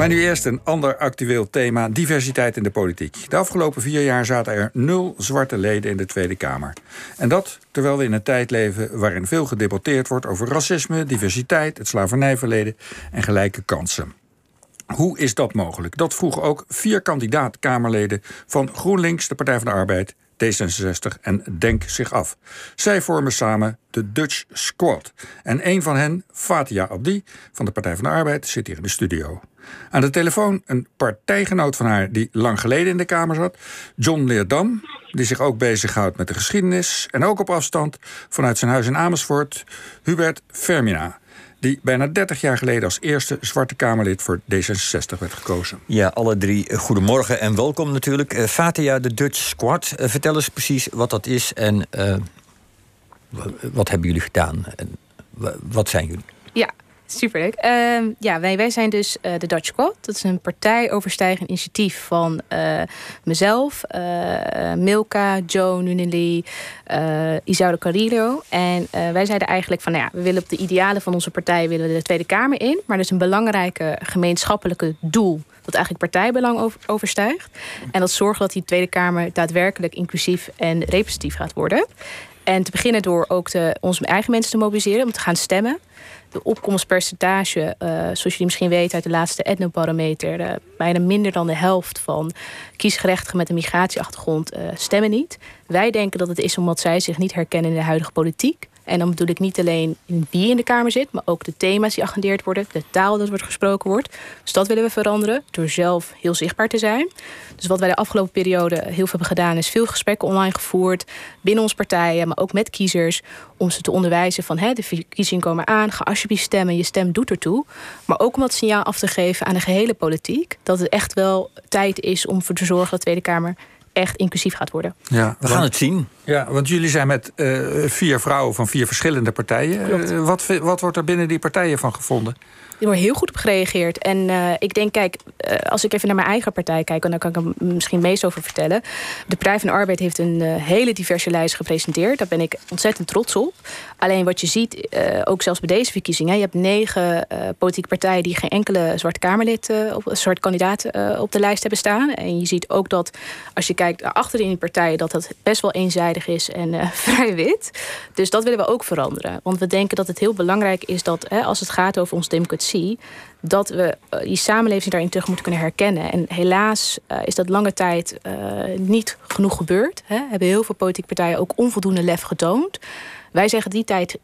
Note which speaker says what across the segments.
Speaker 1: Maar nu eerst een ander actueel thema: diversiteit in de politiek. De afgelopen vier jaar zaten er nul zwarte leden in de Tweede Kamer. En dat terwijl we in een tijd leven waarin veel gedebatteerd wordt over racisme, diversiteit, het slavernijverleden en gelijke kansen. Hoe is dat mogelijk? Dat vroegen ook vier kandidaat-Kamerleden van GroenLinks, de Partij van de Arbeid, D66 en Denk zich af. Zij vormen samen de Dutch Squad. En een van hen, Fatia Abdi van de Partij van de Arbeid, zit hier in de studio. Aan de telefoon een partijgenoot van haar die lang geleden in de Kamer zat, John Leerdam, die zich ook bezighoudt met de geschiedenis en ook op afstand vanuit zijn huis in Amersfoort, Hubert Fermina die bijna 30 jaar geleden als eerste Zwarte Kamerlid voor D66 werd gekozen.
Speaker 2: Ja, alle drie eh, goedemorgen en welkom natuurlijk. Uh, Fatia, de Dutch Squad. Uh, vertel eens precies wat dat is en uh, wat hebben jullie gedaan? En wat zijn jullie?
Speaker 3: Ja, Superleuk. Uh, ja, wij, wij zijn dus uh, de Dutch Squad. Dat is een partijoverstijgend initiatief van uh, mezelf, uh, Milka, Joe Nuneli, Isaude Carrillo. En wij zeiden eigenlijk van, nou ja, we willen op de idealen van onze partij willen de Tweede Kamer in. Maar er is een belangrijke gemeenschappelijke doel dat eigenlijk partijbelang over, overstijgt. En dat zorgt dat die Tweede Kamer daadwerkelijk inclusief en representatief gaat worden. En te beginnen door ook de, onze eigen mensen te mobiliseren om te gaan stemmen de opkomstpercentage, uh, zoals jullie misschien weten uit de laatste etnobarometer, uh, bijna minder dan de helft van kiesgerechtigen met een migratieachtergrond uh, stemmen niet. Wij denken dat het is omdat zij zich niet herkennen in de huidige politiek. En dan bedoel ik niet alleen in wie in de Kamer zit, maar ook de thema's die agendeerd worden, de taal dat wordt gesproken wordt. Dus dat willen we veranderen door zelf heel zichtbaar te zijn. Dus wat wij de afgelopen periode heel veel hebben gedaan, is veel gesprekken online gevoerd binnen onze partijen, maar ook met kiezers, om ze te onderwijzen van hè, de verkiezingen komen aan, ga alsjeblieft stemmen, je stem doet ertoe. Maar ook om dat signaal af te geven aan de gehele politiek, dat het echt wel tijd is om ervoor te zorgen dat de Tweede Kamer echt inclusief gaat worden.
Speaker 2: Ja, we gaan het zien.
Speaker 1: Ja, want jullie zijn met uh, vier vrouwen van vier verschillende partijen. Uh, wat, wat wordt er binnen die partijen van gevonden?
Speaker 3: Er wordt heel goed op gereageerd. En uh, ik denk, kijk, uh, als ik even naar mijn eigen partij kijk... en daar kan ik er misschien meest over vertellen. De Partij van de Arbeid heeft een uh, hele diverse lijst gepresenteerd. Daar ben ik ontzettend trots op. Alleen wat je ziet, ook zelfs bij deze verkiezingen... je hebt negen politieke partijen die geen enkele zwart Kamerlid... of zwart kandidaat op de lijst hebben staan. En je ziet ook dat, als je kijkt achterin die partijen... dat dat best wel eenzijdig is en vrij wit. Dus dat willen we ook veranderen. Want we denken dat het heel belangrijk is dat... Hè, als het gaat over ons democratie dat we uh, die samenleving daarin terug moeten kunnen herkennen. En helaas uh, is dat lange tijd niet genoeg gebeurd. Hè. Hebben heel veel politieke partijen ook onvoldoende lef getoond. Wij zeggen die tijd,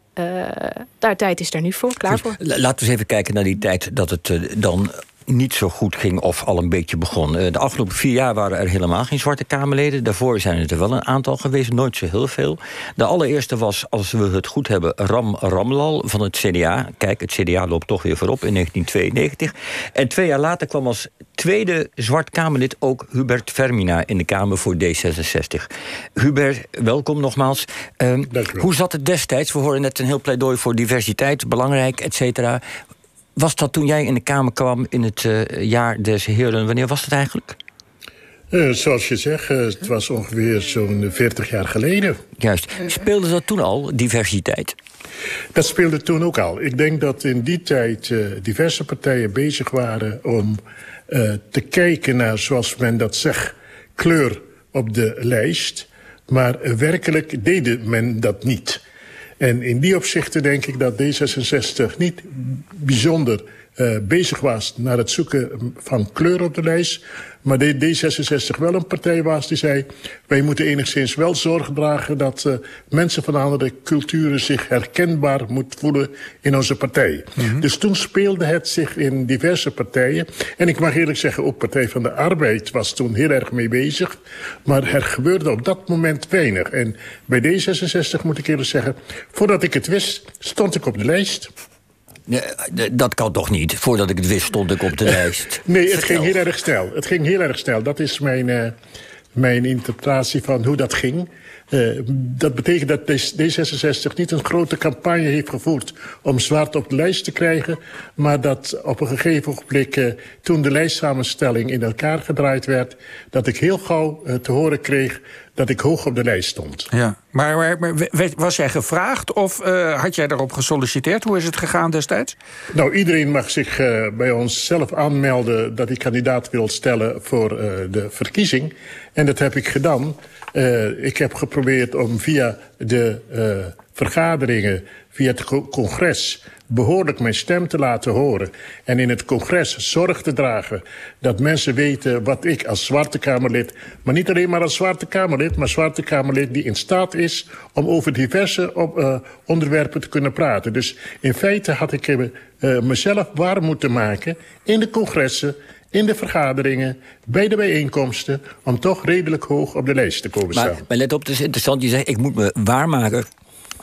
Speaker 3: daar tijd is er nu voor, klaar voor.
Speaker 2: Laten we eens even kijken naar die tijd dat het dan niet zo goed ging of al een beetje begon. Eh, de afgelopen vier jaar waren er helemaal geen zwarte Kamerleden. Daarvoor zijn er wel een aantal geweest, nooit zo heel veel. De allereerste was, als we het goed hebben, Ram Ramlal van het CDA. Kijk, het CDA loopt toch weer voorop in 1992. En twee jaar later kwam als tweede zwart Kamerlid ook Hubert Vermina in de Kamer voor D66. Hubert, welkom nogmaals. Uh, hoe zat het destijds? We horen net een heel pleidooi voor diversiteit, belangrijk, et cetera. Was dat toen jij in de Kamer kwam in het uh, jaar des Heren? Wanneer was dat eigenlijk?
Speaker 4: Uh, zoals je zegt, uh, het was ongeveer zo'n 40 jaar geleden.
Speaker 2: Juist. Speelde dat toen al, diversiteit?
Speaker 4: Dat speelde toen ook al. Ik denk dat in die tijd diverse partijen bezig waren om te kijken naar, zoals men dat zegt, kleur op de lijst. Maar werkelijk deed men dat niet. En in die opzichten denk ik dat D66 niet bijzonder uh, bezig was naar het zoeken van kleur op de lijst. Maar de D66 wel een partij was die zei... wij moeten enigszins wel zorg dragen dat uh, mensen van andere culturen... zich herkenbaar moeten voelen in onze partij. Mm -hmm. Dus toen speelde het zich in diverse partijen. En ik mag eerlijk zeggen, ook Partij van de Arbeid was toen heel erg mee bezig. Maar er gebeurde op dat moment weinig. En bij D66 moet ik eerlijk zeggen... voordat ik het wist, stond ik op de lijst...
Speaker 2: Dat kan toch niet? Voordat ik het wist, stond ik op de lijst.
Speaker 4: nee, het ging heel erg snel. Het ging heel erg snel. Dat is mijn, uh, mijn interpretatie van hoe dat ging. Uh, dat betekent dat D66 niet een grote campagne heeft gevoerd... om zwart op de lijst te krijgen... maar dat op een gegeven ogenblik, uh, toen de lijstsamenstelling in elkaar gedraaid werd... dat ik heel gauw te horen kreeg dat ik hoog op de lijst stond.
Speaker 1: Ja, maar, maar, maar was jij gevraagd of uh, had jij daarop gesolliciteerd? Hoe is het gegaan destijds?
Speaker 4: Nou, iedereen mag zich uh, bij ons zelf aanmelden... dat hij kandidaat wil stellen voor uh, de verkiezing. En dat heb ik gedaan. ik heb geprobeerd om via de vergaderingen, via het congres behoorlijk mijn stem te laten horen. En in het congres zorg te dragen dat mensen weten wat ik als Zwarte Kamerlid... maar niet alleen maar als Zwarte Kamerlid, maar Zwarte Kamerlid... die in staat is om over diverse op, uh, onderwerpen te kunnen praten. Dus in feite had ik uh, mezelf warm moeten maken in de congressen in de vergaderingen, bij de bijeenkomsten... om toch redelijk hoog op de lijst te komen staan.
Speaker 2: Maar, maar let op, het is interessant. Je zegt, ik moet me waarmaken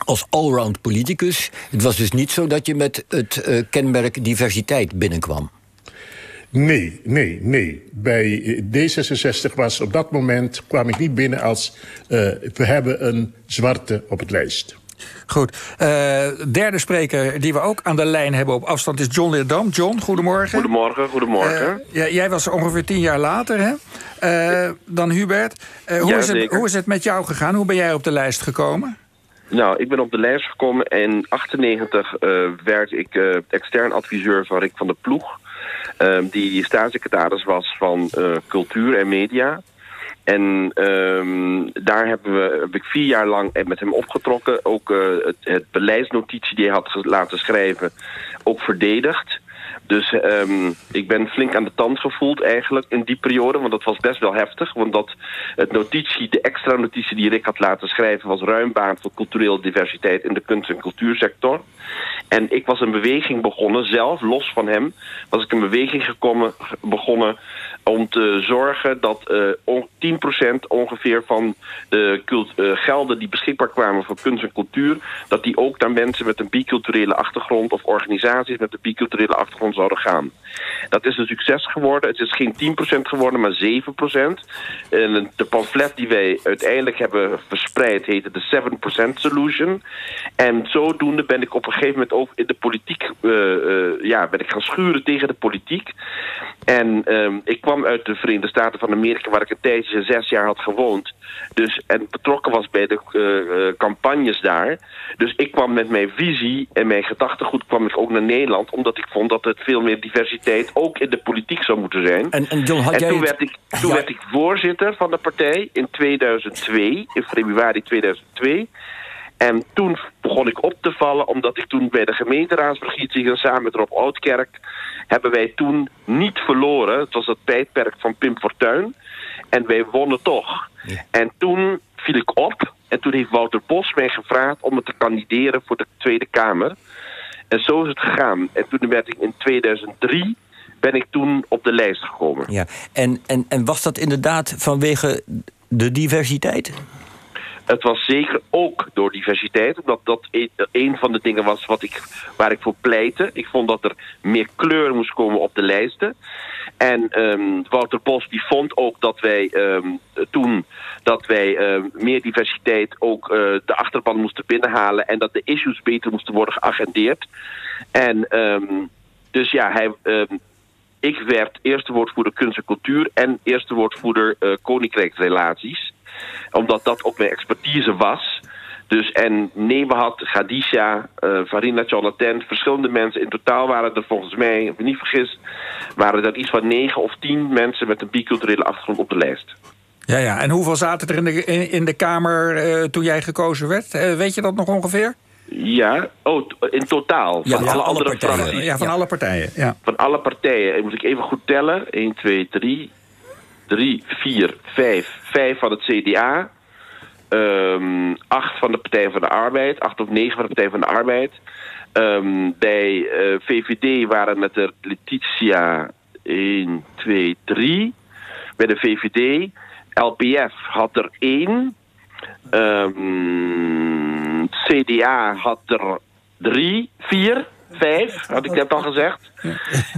Speaker 2: als allround politicus. Het was dus niet zo dat je met het uh, kenmerk diversiteit binnenkwam.
Speaker 4: Nee, nee, nee. Bij D66 was op dat moment kwam ik niet binnen als uh, we hebben een zwarte op het lijst.
Speaker 1: Goed. Uh, derde spreker die we ook aan de lijn hebben op afstand is John Leerdam. John, goedemorgen.
Speaker 5: Goedemorgen, goedemorgen.
Speaker 1: Uh, jij was ongeveer tien jaar later hè? Uh, dan Hubert. hoe,
Speaker 5: ja,
Speaker 1: is het, hoe is het met jou gegaan? Hoe ben jij op de lijst gekomen?
Speaker 5: Nou, ik ben op de lijst gekomen en in 98 uh, werd ik uh, extern adviseur van Rick van der Ploeg. Uh, die staatssecretaris was van uh, cultuur en media. En um, daar hebben we, heb ik vier jaar lang met hem opgetrokken. Ook uh, het, het beleidsnotitie die hij had laten schrijven, ook verdedigd. Dus um, ik ben flink aan de tand gevoeld eigenlijk in die periode. Want dat was best wel heftig. Want dat het notitie, de extra notitie die Rick had laten schrijven... was ruim baan voor culturele diversiteit in de kunst- en cultuursector. En ik was een beweging begonnen, zelf, los van hem... was ik een beweging gekomen, begonnen om te zorgen dat uh, 10% ongeveer van de uh, gelden die beschikbaar kwamen voor kunst en cultuur... dat die ook naar mensen met een biculturele achtergrond... of organisaties met een biculturele achtergrond zouden gaan. Dat is een succes geworden. Het is geen 10% geworden, maar 7%. En de pamflet die wij uiteindelijk hebben verspreid... heette de 7% Solution. En zodoende ben ik op een gegeven moment ook in de politiek... Uh, ja, ben ik gaan schuren tegen de politiek. En um, ik kwam uit de Verenigde Staten van Amerika... waar ik een tijdje zes jaar had gewoond. Dus, en betrokken was bij de uh, uh, campagnes daar. Dus ik kwam met mijn visie en mijn gedachtegoed kwam ik ook naar Nederland... omdat ik vond dat het veel meer diversiteit ook in de politiek zou moeten zijn.
Speaker 2: En, en, John, had
Speaker 5: en toen,
Speaker 2: het...
Speaker 5: werd ik, toen ja. werd ik voorzitter van de partij in 2002, in februari 2002... En toen begon ik op te vallen, omdat ik toen bij de gemeenteraadsverkiezingen samen met Rob Oudkerk hebben wij toen niet verloren. Het was het tijdperk van Pim Fortuyn. En wij wonnen toch.
Speaker 2: Ja.
Speaker 5: En toen viel ik op. En toen heeft Wouter Bos mij gevraagd om me te kandideren voor de Tweede Kamer. En zo is het gegaan. En toen werd ik in 2003 ben ik toen op de lijst gekomen.
Speaker 2: Ja. En, en, en was dat inderdaad vanwege de diversiteit?
Speaker 5: Het was zeker ook door diversiteit. Omdat dat een van de dingen was wat ik, waar ik voor pleitte. Ik vond dat er meer kleur moest komen op de lijsten. En um, Wouter Bos die vond ook dat wij um, toen dat wij um, meer diversiteit ook uh, de achterban moesten binnenhalen. En dat de issues beter moesten worden geagendeerd. En dus ja, hij... ik werd eerste woordvoerder kunst en cultuur en eerste woordvoerder uh, koninkrijksrelaties omdat dat ook mijn expertise was. Dus en Nebahat, Khadisha, uh, Farina Jonathan, verschillende mensen. In totaal waren er volgens mij, of ik niet vergis, waren er iets van negen of tien mensen met een biculturele achtergrond op de lijst.
Speaker 1: Ja, ja. En hoeveel zaten er in de, in, in de Kamer uh, toen jij gekozen werd? Uh, weet je dat nog ongeveer?
Speaker 5: Ja, oh, in totaal.
Speaker 2: Ja,
Speaker 5: van alle
Speaker 2: partijen.
Speaker 1: Ja, van
Speaker 2: Ja.
Speaker 1: alle partijen. Ja.
Speaker 5: Van alle partijen. Moet ik even goed tellen. 1, 2, 3. 3, 4, 5. 5 van het CDA. Um, 8 van de Partij van de Arbeid. 8 of 9 van de Partij van de Arbeid. Um, bij uh, VVD waren het er Letitia 1, 2, 3. Bij de VVD. LPF had er 1. Um, CDA had er 3, 4, 5, had ik net al gezegd.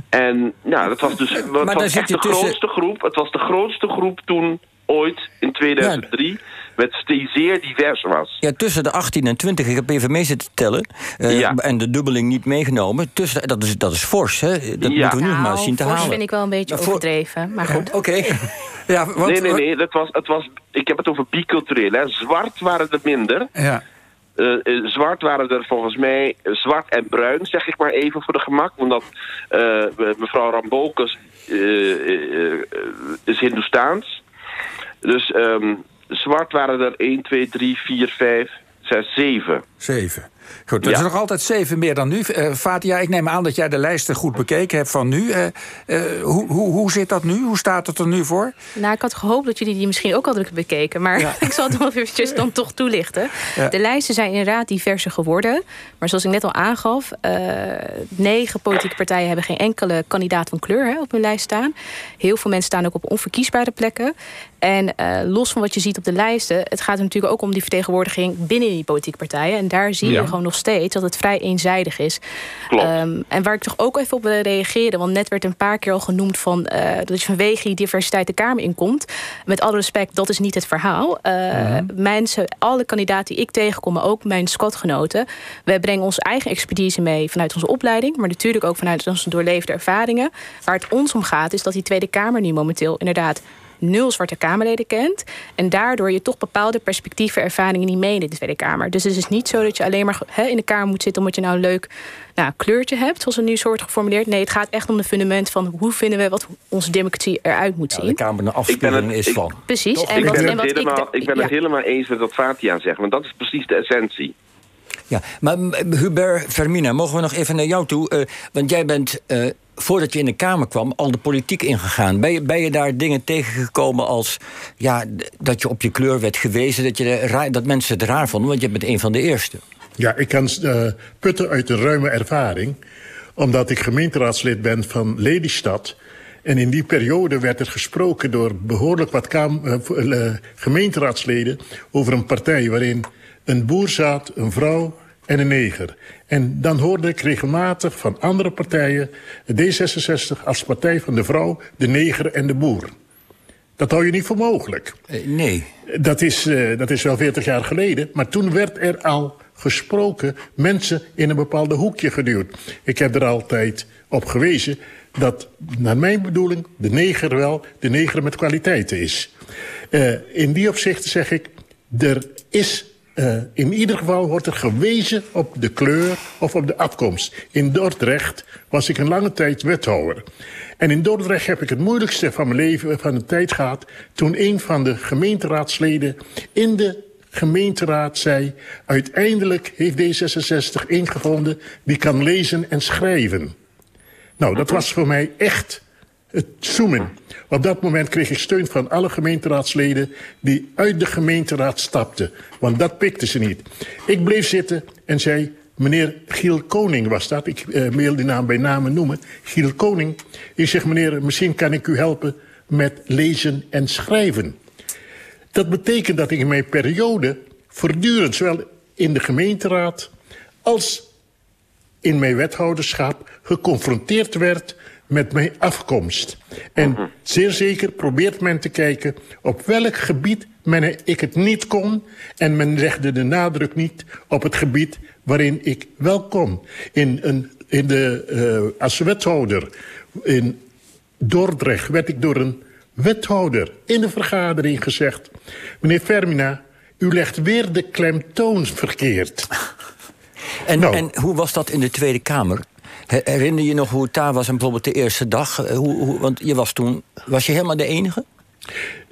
Speaker 5: En nou, dat was dus het
Speaker 2: dan
Speaker 5: was echt
Speaker 2: je
Speaker 5: de
Speaker 2: tussen-
Speaker 5: grootste groep. Het was de grootste groep toen ooit in 2003 met zeer divers was.
Speaker 2: Ja, tussen de 18 en 20, ik heb even mee zitten tellen. Uh, ja. En de dubbeling niet meegenomen. Tussen, dat, is, dat is fors, hè? Dat ja. moeten we nu nou, maar zien te halen.
Speaker 3: Dat vind ik wel een beetje nou, overdreven, maar goed.
Speaker 2: Oké.
Speaker 5: ja, nee, nee, nee. Dat was, het was, ik heb het over bicultureel. Hè. Zwart waren er minder. Ja. Uh, zwart waren er volgens mij zwart en bruin, zeg ik maar even voor de gemak. Omdat mevrouw Rambokus is Hindoestaans. Dus um, zwart waren er 1, 2, 3, 4, 5, 6, 7.
Speaker 1: 7. Goed, dat is nog altijd zeven meer dan nu. Uh, Fatia, ik neem aan dat jij de lijsten goed bekeken hebt van nu. Uh, uh, hoe, hoe, hoe zit dat nu? Hoe staat het er nu voor?
Speaker 3: Nou, ik had gehoopt dat jullie die misschien ook hadden bekeken. Maar ja. ik zal het nog eventjes dan toch toelichten. Ja. De lijsten zijn inderdaad diverser geworden. Maar zoals ik net al aangaf... negen politieke partijen hebben geen enkele kandidaat van kleur hè, op hun lijst staan. Heel veel mensen staan ook op onverkiesbare plekken. En los van wat je ziet op de lijsten... het gaat er natuurlijk ook om die vertegenwoordiging binnen die politieke partijen. En daar zie je gewoon nog steeds dat het vrij eenzijdig is. Um, en waar ik toch ook even op wil reageren, want net werd een paar keer al genoemd van uh, dat je vanwege die diversiteit de Kamer inkomt. Met alle respect, dat is niet het verhaal. Uh, Mensen, alle kandidaten die ik tegenkom, maar ook mijn squadgenoten, wij brengen onze eigen expertise mee vanuit onze opleiding, maar natuurlijk ook vanuit onze doorleefde ervaringen. Waar het ons om gaat, is dat die Tweede Kamer nu momenteel inderdaad nul Zwarte Kamerleden kent. En daardoor je toch bepaalde perspectieven, ervaringen niet mee in de Tweede Kamer. Dus het is niet zo dat je alleen maar he, in de Kamer moet zitten omdat je nou een leuk nou, kleurtje hebt, zoals het nu soort geformuleerd. Nee, het gaat echt om de fundament van hoe vinden we wat onze democratie eruit moet zien. Ja,
Speaker 2: de Kamer een afspiegeling is van.
Speaker 3: Precies.
Speaker 5: En ik, wat, ben en wat helemaal, ik, ik ben het helemaal eens met wat Fatia zegt, want dat is precies de essentie.
Speaker 2: Ja, maar Hubert Vermina, mogen we nog even naar jou toe? Uh, want jij bent uh, voordat je in de Kamer kwam, al de politiek ingegaan. Ben je, ben je daar dingen tegengekomen als ja, dat je op je kleur werd gewezen, dat, je dat mensen het raar vonden, want je bent een van de eerste?
Speaker 4: Ja, ik kan uh, putten uit een ruime ervaring, omdat ik gemeenteraadslid ben van Lelystad. En in die periode werd er gesproken door behoorlijk wat uh, gemeenteraadsleden over een partij waarin een boer zat, een vrouw en een neger. En dan hoorde ik regelmatig van andere partijen... D66 als partij van de vrouw, de neger en de boer. Dat hou je niet voor mogelijk.
Speaker 2: Eh, nee.
Speaker 4: Dat is, uh, dat is wel 40 jaar geleden. Maar toen werd er al gesproken, mensen in een bepaalde hoekje geduwd. Ik heb er altijd op gewezen dat, naar mijn bedoeling, de neger wel de neger met kwaliteiten is. Uh, in die opzichten zeg ik, er is uh, in ieder geval wordt er gewezen op de kleur of op de afkomst. In Dordrecht was ik een lange tijd wethouder. En in Dordrecht heb ik het moeilijkste van mijn leven, van de tijd gehad... toen een van de gemeenteraadsleden in de gemeenteraad zei... uiteindelijk heeft D66 ingevonden die kan lezen en schrijven. Nou, dat was voor mij echt het zoomen. Op dat moment kreeg ik steun van alle gemeenteraadsleden die uit de gemeenteraad stapten. Want dat pikten ze niet. Ik bleef zitten en zei, meneer Giel Koning was dat. Ik wil die naam bij namen noemen. Giel Koning. Ik zeg, meneer, misschien kan ik u helpen met lezen en schrijven. Dat betekent dat ik in mijn periode voortdurend, zowel in de gemeenteraad als in mijn wethouderschap, geconfronteerd werd met mijn afkomst. En mhm. zeer zeker probeert men te kijken op welk gebied men ik het niet kon... en men legde de nadruk niet op het gebied waarin ik wel kon. In, een, in de, uh, als wethouder in Dordrecht werd ik door een wethouder in de vergadering gezegd... meneer Fermina, u legt weer de klemtoon verkeerd.
Speaker 2: En, nou. en hoe was dat in de Tweede Kamer? Herinner je nog hoe het daar was en bijvoorbeeld de eerste dag? Eh, hoe, hoe, want je was toen, was je helemaal de enige?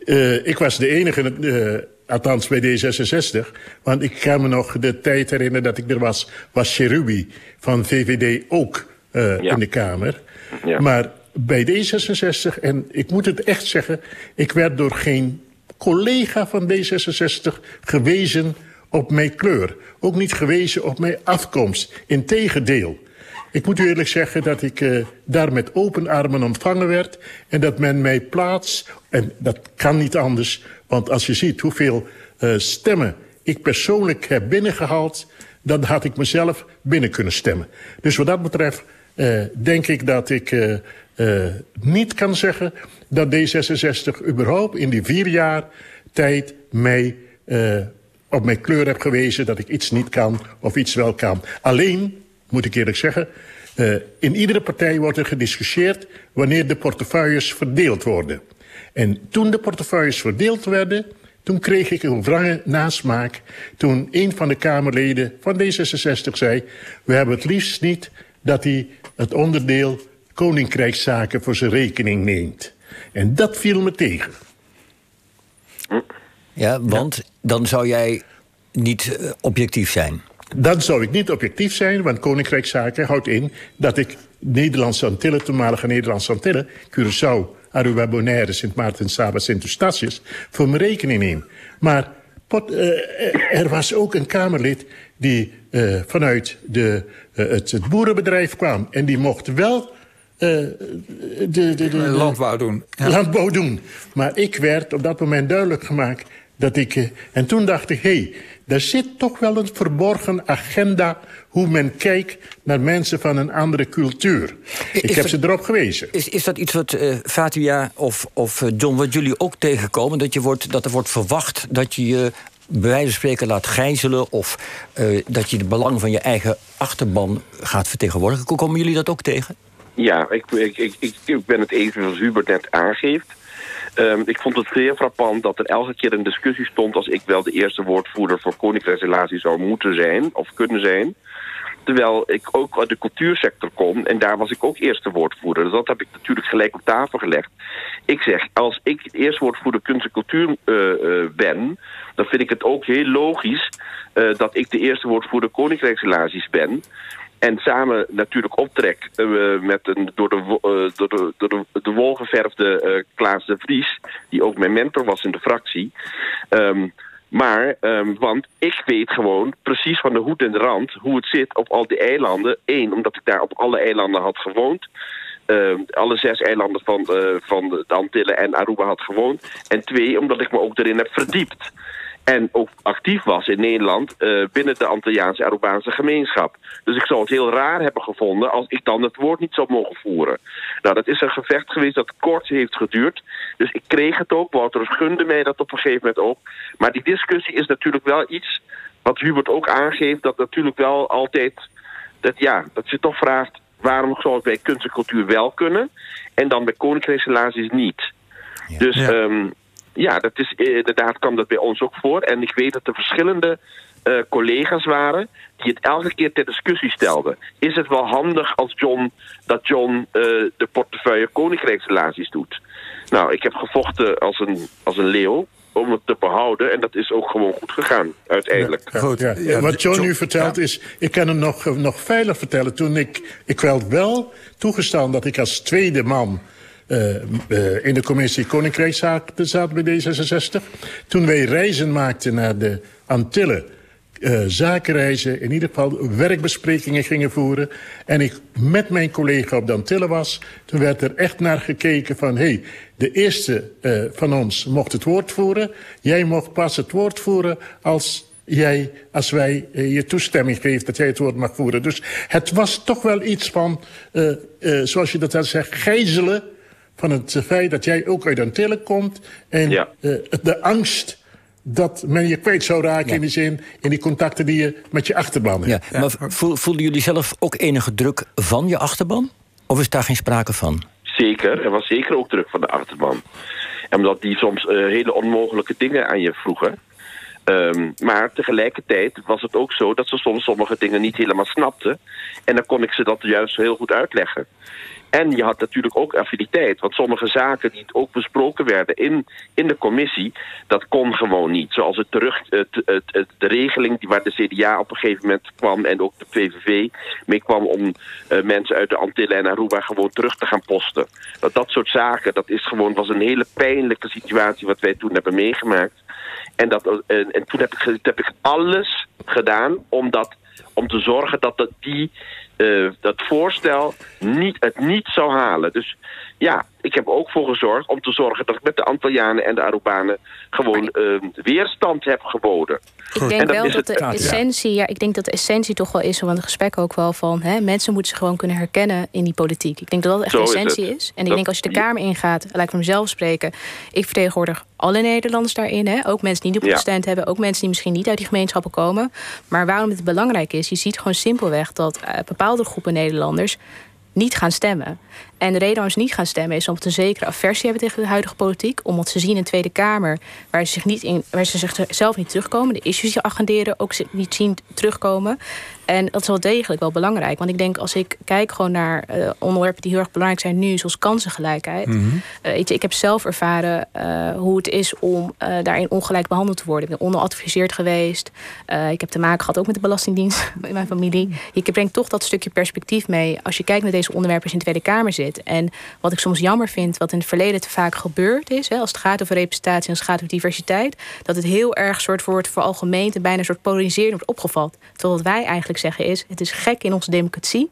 Speaker 4: Uh, ik was de enige, uh, althans bij D66. Want ik kan me nog de tijd herinneren dat ik er was, was Cherubi van VVD ook uh, ja. in de Kamer. Ja. Maar bij D66, en ik moet het echt zeggen... ik werd door geen collega van D66 gewezen op mijn kleur. Ook niet gewezen op mijn afkomst. Integendeel. Ik moet u eerlijk zeggen dat ik uh, daar met open armen ontvangen werd... en dat men mij plaats, en dat kan niet anders... want als je ziet hoeveel uh, stemmen ik persoonlijk heb binnengehaald... dan had ik mezelf binnen kunnen stemmen. Dus wat dat betreft uh, denk ik dat ik niet kan zeggen dat D66 überhaupt in die vier jaar tijd mij op mijn kleur heb gewezen dat ik iets niet kan of iets wel kan. Alleen, moet ik eerlijk zeggen, uh, in iedere partij wordt er gediscussieerd wanneer de portefeuilles verdeeld worden. En toen de portefeuilles verdeeld werden, toen kreeg ik een wrange nasmaak toen een van de Kamerleden van D66 zei... we hebben het liefst niet dat hij het onderdeel koninkrijkszaken voor zijn rekening neemt. En dat viel me tegen.
Speaker 2: Ja, want dan zou jij niet uh, objectief zijn.
Speaker 4: Dan zou ik niet objectief zijn, want Koninkrijkszaken houdt in... dat ik Nederlandse Antillen, toenmalige Nederlandse Antillen... Curaçao, Aruba, Bonaire, Sint Maarten, Saba, Sint Eustatius... voor mijn rekening neem. Maar pot, uh, er was ook een Kamerlid die uh, vanuit de, het, het boerenbedrijf kwam... en die mocht wel de,
Speaker 1: de, de, landbouw doen.
Speaker 4: Ja. Landbouw doen. Maar ik werd op dat moment duidelijk gemaakt dat ik... En toen dacht ik, hé, hey, daar zit toch wel een verborgen agenda... hoe men kijkt naar mensen van een andere cultuur. Is ik heb dat, ze erop gewezen.
Speaker 2: Is, is dat iets wat uh, Fatia of, of John, wat jullie ook tegenkomen? Dat, je wordt, dat er wordt verwacht dat je je bij wijze van spreken laat gijzelen... of uh, dat je de belang van je eigen achterban gaat vertegenwoordigen. Komen jullie dat ook tegen?
Speaker 5: Ja, ik, ik, ik, ik ben het eens zoals Hubert net aangeeft. Um, ik vond het zeer frappant dat er elke keer een discussie stond... als ik wel de eerste woordvoerder voor koninkrijksrelaties zou moeten zijn... of kunnen zijn. Terwijl ik ook uit de cultuursector kom en daar was ik ook eerste woordvoerder. Dus dat heb ik natuurlijk gelijk op tafel gelegd. Ik zeg, als ik eerste woordvoerder kunst en cultuur uh, uh, ben... dan vind ik het ook heel logisch uh, dat ik de eerste woordvoerder koninkrijksrelaties ben... En samen natuurlijk optrek uh, met een door de, uh, door de, door de, de wol geverfde uh, Klaas de Vries... die ook mijn mentor was in de fractie. Um, maar, um, want ik weet gewoon precies van de hoed en de rand... hoe het zit op al die eilanden. Eén, omdat ik daar op alle eilanden had gewoond... Uh, alle zes eilanden van, van de Antillen en Aruba had gewoond. En twee, omdat ik me ook erin heb verdiept. En ook actief was in Nederland uh, binnen de Antilliaanse Arubaanse gemeenschap. Dus ik zou het heel raar hebben gevonden als ik dan het woord niet zou mogen voeren. Nou, dat is een gevecht geweest dat kort heeft geduurd. Dus ik kreeg het ook, Wouter gunde mij dat op een gegeven moment ook. Maar die discussie is natuurlijk wel iets wat Hubert ook aangeeft... dat natuurlijk wel altijd, dat, ja, dat je toch vraagt... waarom zou het bij kunst en cultuur wel kunnen... en dan bij koninkrijksrelaties niet... Ja. Dus ja. Um, ja, dat is, inderdaad kwam dat bij ons ook voor. En ik weet dat er verschillende uh, collega's waren die het elke keer ter discussie stelden. Is het wel handig als John dat John uh, de portefeuille koninkrijksrelaties doet? Nou, ik heb gevochten als een, als een leeuw om het te behouden. En dat is ook gewoon goed gegaan, uiteindelijk.
Speaker 4: Ja, goed, ja. Ja, Wat John nu vertelt is... Ik kan hem nog, nog veilig vertellen. Toen ik... Ik werd wel toegestaan dat ik als tweede man... Uh, uh, in de commissie Koninkrijkszaken zat bij D66. Toen wij reizen maakten naar de Antillen... Uh, zakenreizen, in ieder geval werkbesprekingen gingen voeren... en ik met mijn collega op de Antillen was... toen werd er echt naar gekeken van... hé, hey, de eerste van ons mocht het woord voeren. Jij mocht pas het woord voeren als jij, als wij je toestemming geeft dat jij het woord mag voeren. Dus het was toch wel iets van, zoals je dat had zegt, gijzelen van het feit dat jij ook uit Antillen komt. En ja. de angst dat men je kwijt zou raken ja. in die zin... in die contacten die je met je achterban hebt.
Speaker 2: Ja, maar voelden jullie zelf ook enige druk van je achterban? Of is daar geen sprake van?
Speaker 5: Zeker, er was zeker ook druk van de achterban. En omdat die soms uh, hele onmogelijke dingen aan je vroegen... Um, maar tegelijkertijd was het ook zo dat ze soms sommige dingen niet helemaal snapten. En dan kon ik ze dat juist heel goed uitleggen. En je had natuurlijk ook affiniteit. Want sommige zaken die ook besproken werden in, in de commissie... dat kon gewoon niet. Zoals het terug, het, het, de regeling die waar de CDA op een gegeven moment kwam... en ook de PVV mee kwam om uh, mensen uit de Antillen en Aruba... gewoon terug te gaan posten. Dat, dat soort zaken, dat is gewoon, was een hele pijnlijke situatie... wat wij toen hebben meegemaakt. En, dat, en, en toen heb ik, heb ik alles gedaan om, dat, om te zorgen dat, dat die uh, dat voorstel niet, het niet zou halen. Dus ja, ik heb ook voor gezorgd om te zorgen dat ik met de Antillianen en de Arubanen gewoon uh, weerstand heb geboden.
Speaker 3: Ik denk wel dat de essentie, ja, ik denk dat de essentie toch wel is, van het gesprek ook wel van hè, mensen moeten zich gewoon kunnen herkennen in die politiek. Ik denk dat dat echt de essentie is, En ik denk als je de Kamer ingaat, laat ik van mezelf spreken, ik vertegenwoordig alle Nederlanders daarin. Hè? Ook mensen die niet op gestemd hebben, ook mensen die misschien niet uit die gemeenschappen komen. Maar waarom het belangrijk is, je ziet gewoon simpelweg dat uh, bepaalde groepen Nederlanders niet gaan stemmen. En de reden waarom ze niet gaan stemmen is omdat ze een zekere aversie hebben tegen de huidige politiek. Omdat ze zien in de Tweede Kamer waar ze, zich niet in, waar ze zichzelf niet terugkomen. De issues die agenderen ook niet zien terugkomen. En dat is wel degelijk wel belangrijk. Want ik denk als ik kijk gewoon naar uh, onderwerpen die heel erg belangrijk zijn nu, zoals kansengelijkheid. Mm -hmm. uh, ik heb zelf ervaren uh, hoe het is om daarin ongelijk behandeld te worden. Ik ben onderadviseerd geweest. ik heb te maken gehad ook met de Belastingdienst in mijn familie. Ik breng toch dat stukje perspectief mee. Als je kijkt naar deze onderwerpen als je in de Tweede Kamer zit. En wat ik soms jammer vind, wat in het verleden te vaak gebeurd is, hè, als het gaat over representatie en als het gaat over diversiteit, dat het heel erg soort wordt voor algemeen en bijna een soort polariserend wordt opgevat. Terwijl wat wij eigenlijk zeggen is: het is gek in onze democratie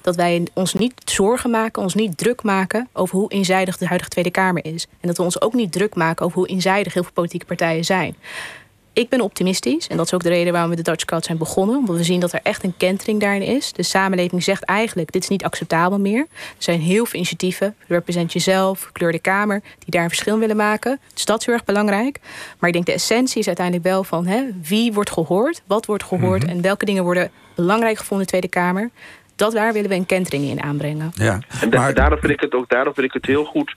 Speaker 3: dat wij ons niet zorgen maken, ons niet druk maken over hoe eenzijdig de huidige Tweede Kamer is. En dat we ons ook niet druk maken over hoe eenzijdig heel veel politieke partijen zijn. Ik ben optimistisch en dat is ook de reden waarom we de Dutch Code zijn begonnen. Omdat we zien dat er echt een kentering daarin is. De samenleving zegt eigenlijk, dit is niet acceptabel meer. Er zijn heel veel initiatieven, represent jezelf, kleur de Kamer, die daar een verschil willen maken. Dus dat is heel erg belangrijk. Maar ik denk de essentie is uiteindelijk wel van hè, wie wordt gehoord, wat wordt gehoord mhm. en welke dingen worden belangrijk gevonden in de Tweede Kamer dat daar willen we een kentering in aanbrengen.
Speaker 5: Ja, en maar... daarom, vind ik het ook, daarom vind ik het heel goed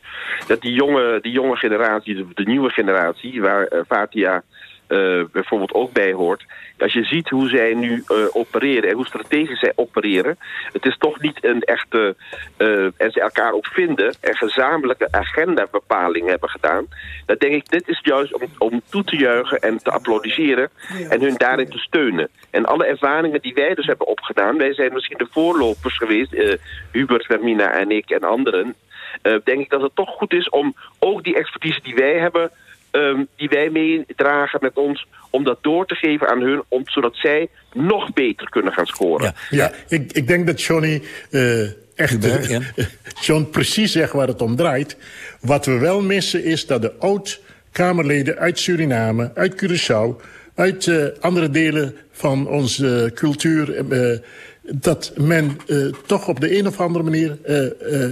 Speaker 5: dat die jonge, die jonge generatie, de, de nieuwe generatie, waar uh, Fatia uh, bijvoorbeeld ook bij hoort. Als je ziet hoe zij nu uh, opereren en hoe strategisch zij opereren. Het is toch niet een echte... Uh, en ze elkaar ook vinden en gezamenlijke agenda-bepaling hebben gedaan. Dan denk ik, dit is juist om, om toe te juichen en te applaudisseren. En hun daarin te steunen. En alle ervaringen die wij dus hebben opgedaan. Wij zijn misschien de voorlopers geweest. Hubert, Vermina en ik en anderen. denk ik dat het toch goed is om ook die expertise die wij hebben um, die wij meedragen met ons... om dat door te geven aan hun, om, zodat zij nog beter kunnen gaan scoren.
Speaker 4: Ja, ja ik, ik denk dat Johnny... Uh, echt, uh, John precies zegt waar het om draait. Wat we wel missen is dat de oud-Kamerleden uit Suriname, uit Curaçao... uit uh, andere delen van onze cultuur... dat men toch op de een of andere manier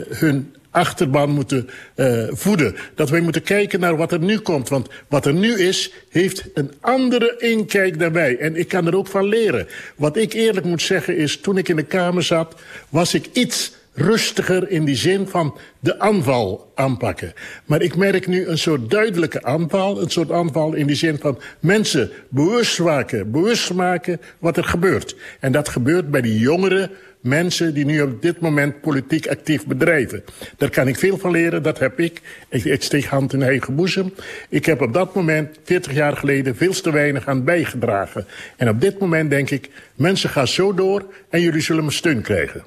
Speaker 4: hun achterban moeten uh, voeden. Dat wij moeten kijken naar wat er nu komt. Want wat er nu is, heeft een andere inkijk daarbij. En ik kan er ook van leren. Wat ik eerlijk moet zeggen is, toen ik in de Kamer zat... was ik iets rustiger in die zin van de aanval aanpakken. Maar ik merk nu een soort duidelijke aanval. Een soort aanval in die zin van mensen bewust maken, bewust maken wat er gebeurt. En dat gebeurt bij die jongeren mensen die nu op dit moment politiek actief bedrijven. Daar kan ik veel van leren, dat heb ik. Ik, steek hand in eigen boezem. Ik heb op dat moment, 40 jaar geleden, veel te weinig aan bijgedragen. En op dit moment denk ik, mensen gaan zo door en jullie zullen mijn steun krijgen.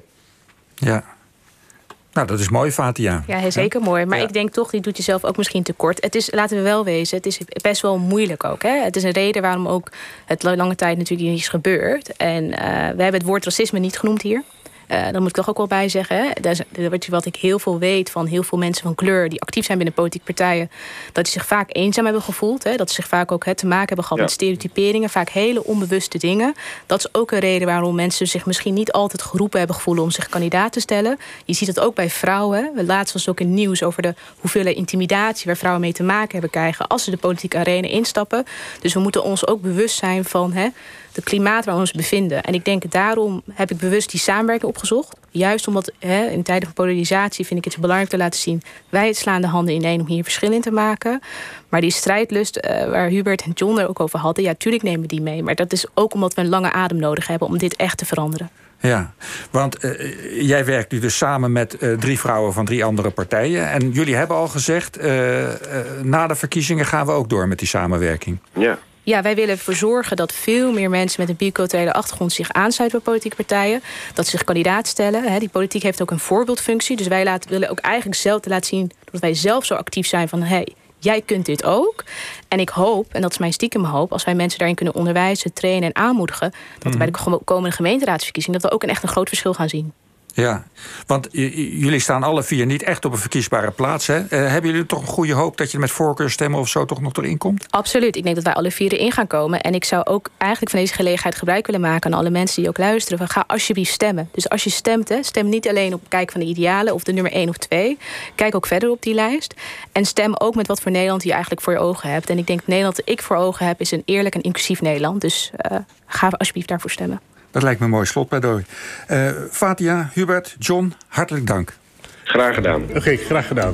Speaker 1: Ja, nou, dat is mooi, Fatia.
Speaker 3: Ja, zeker mooi. Maar ik denk toch, die doet jezelf ook misschien tekort. Het is, laten we wel wezen, het is best wel moeilijk ook. Hè? Het is een reden waarom ook het lange tijd natuurlijk niet is gebeurd. En uh, we hebben het woord racisme niet genoemd hier. Uh, dan moet ik toch ook wel bij zeggen. Hè? Dat is, wat ik heel veel weet van heel veel mensen van kleur die actief zijn binnen politieke partijen. Dat die zich vaak eenzaam hebben gevoeld. Hè? Dat ze zich vaak ook hè, te maken hebben gehad met stereotyperingen. Vaak hele onbewuste dingen. Dat is ook een reden waarom mensen zich misschien niet altijd geroepen hebben gevoeld om zich kandidaat te stellen. Je ziet het ook bij vrouwen. We laatst was ook in nieuws over de hoeveelheid intimidatie waar vrouwen mee te maken hebben krijgen als ze de politieke arena instappen. Dus we moeten ons ook bewust zijn van. Hè, het klimaat waar we ons bevinden. En ik denk daarom heb ik bewust die samenwerking opgezocht. Juist omdat hè, in tijden van polarisatie vind ik het belangrijk te laten zien... wij slaan de handen ineen om hier verschil in te maken. Maar die strijdlust uh, waar Hubert en John er ook over hadden... ja, tuurlijk nemen we die mee. Maar dat is ook omdat we een lange adem nodig hebben om dit echt te veranderen.
Speaker 1: Ja, want uh, jij werkt nu dus samen met uh, drie vrouwen van drie andere partijen. En jullie hebben al gezegd, uh, na de verkiezingen gaan we ook door met die samenwerking.
Speaker 5: Ja
Speaker 3: ja, wij willen ervoor zorgen dat veel meer mensen met een biculturele achtergrond zich aansluiten bij politieke partijen. Dat ze zich kandidaat stellen. Die politiek heeft ook een voorbeeldfunctie. Dus wij laten, willen ook eigenlijk zelf te laten zien dat wij zelf zo actief zijn van hey, jij kunt dit ook. En ik hoop, en dat is mijn stiekem hoop, als wij mensen daarin kunnen onderwijzen, trainen en aanmoedigen, dat mm bij de komende gemeenteraadsverkiezing dat we ook een echt een groot verschil gaan zien.
Speaker 1: Ja, want jullie staan alle vier niet echt op een verkiesbare plaats. Hè? Uh, hebben jullie toch een goede hoop dat je met voorkeurstemmen of zo toch nog erin komt?
Speaker 3: Absoluut. Ik denk dat wij alle vier erin gaan komen. En ik zou ook eigenlijk van deze gelegenheid gebruik willen maken aan alle mensen die ook luisteren. Ga alsjeblieft stemmen. Dus als je stemt, hè, stem niet alleen op kijk van de idealen of de nummer 1 of 2. Kijk ook verder op die lijst. En stem ook met wat voor Nederland je eigenlijk voor je ogen hebt. En ik denk Nederland dat ik voor ogen heb is een eerlijk en inclusief Nederland. Dus uh, ga alsjeblieft daarvoor stemmen.
Speaker 1: Dat lijkt me een mooi slotpleidooi. Uh, Fatia, Hubert, John, hartelijk dank.
Speaker 5: Graag gedaan.
Speaker 4: Oké, graag gedaan.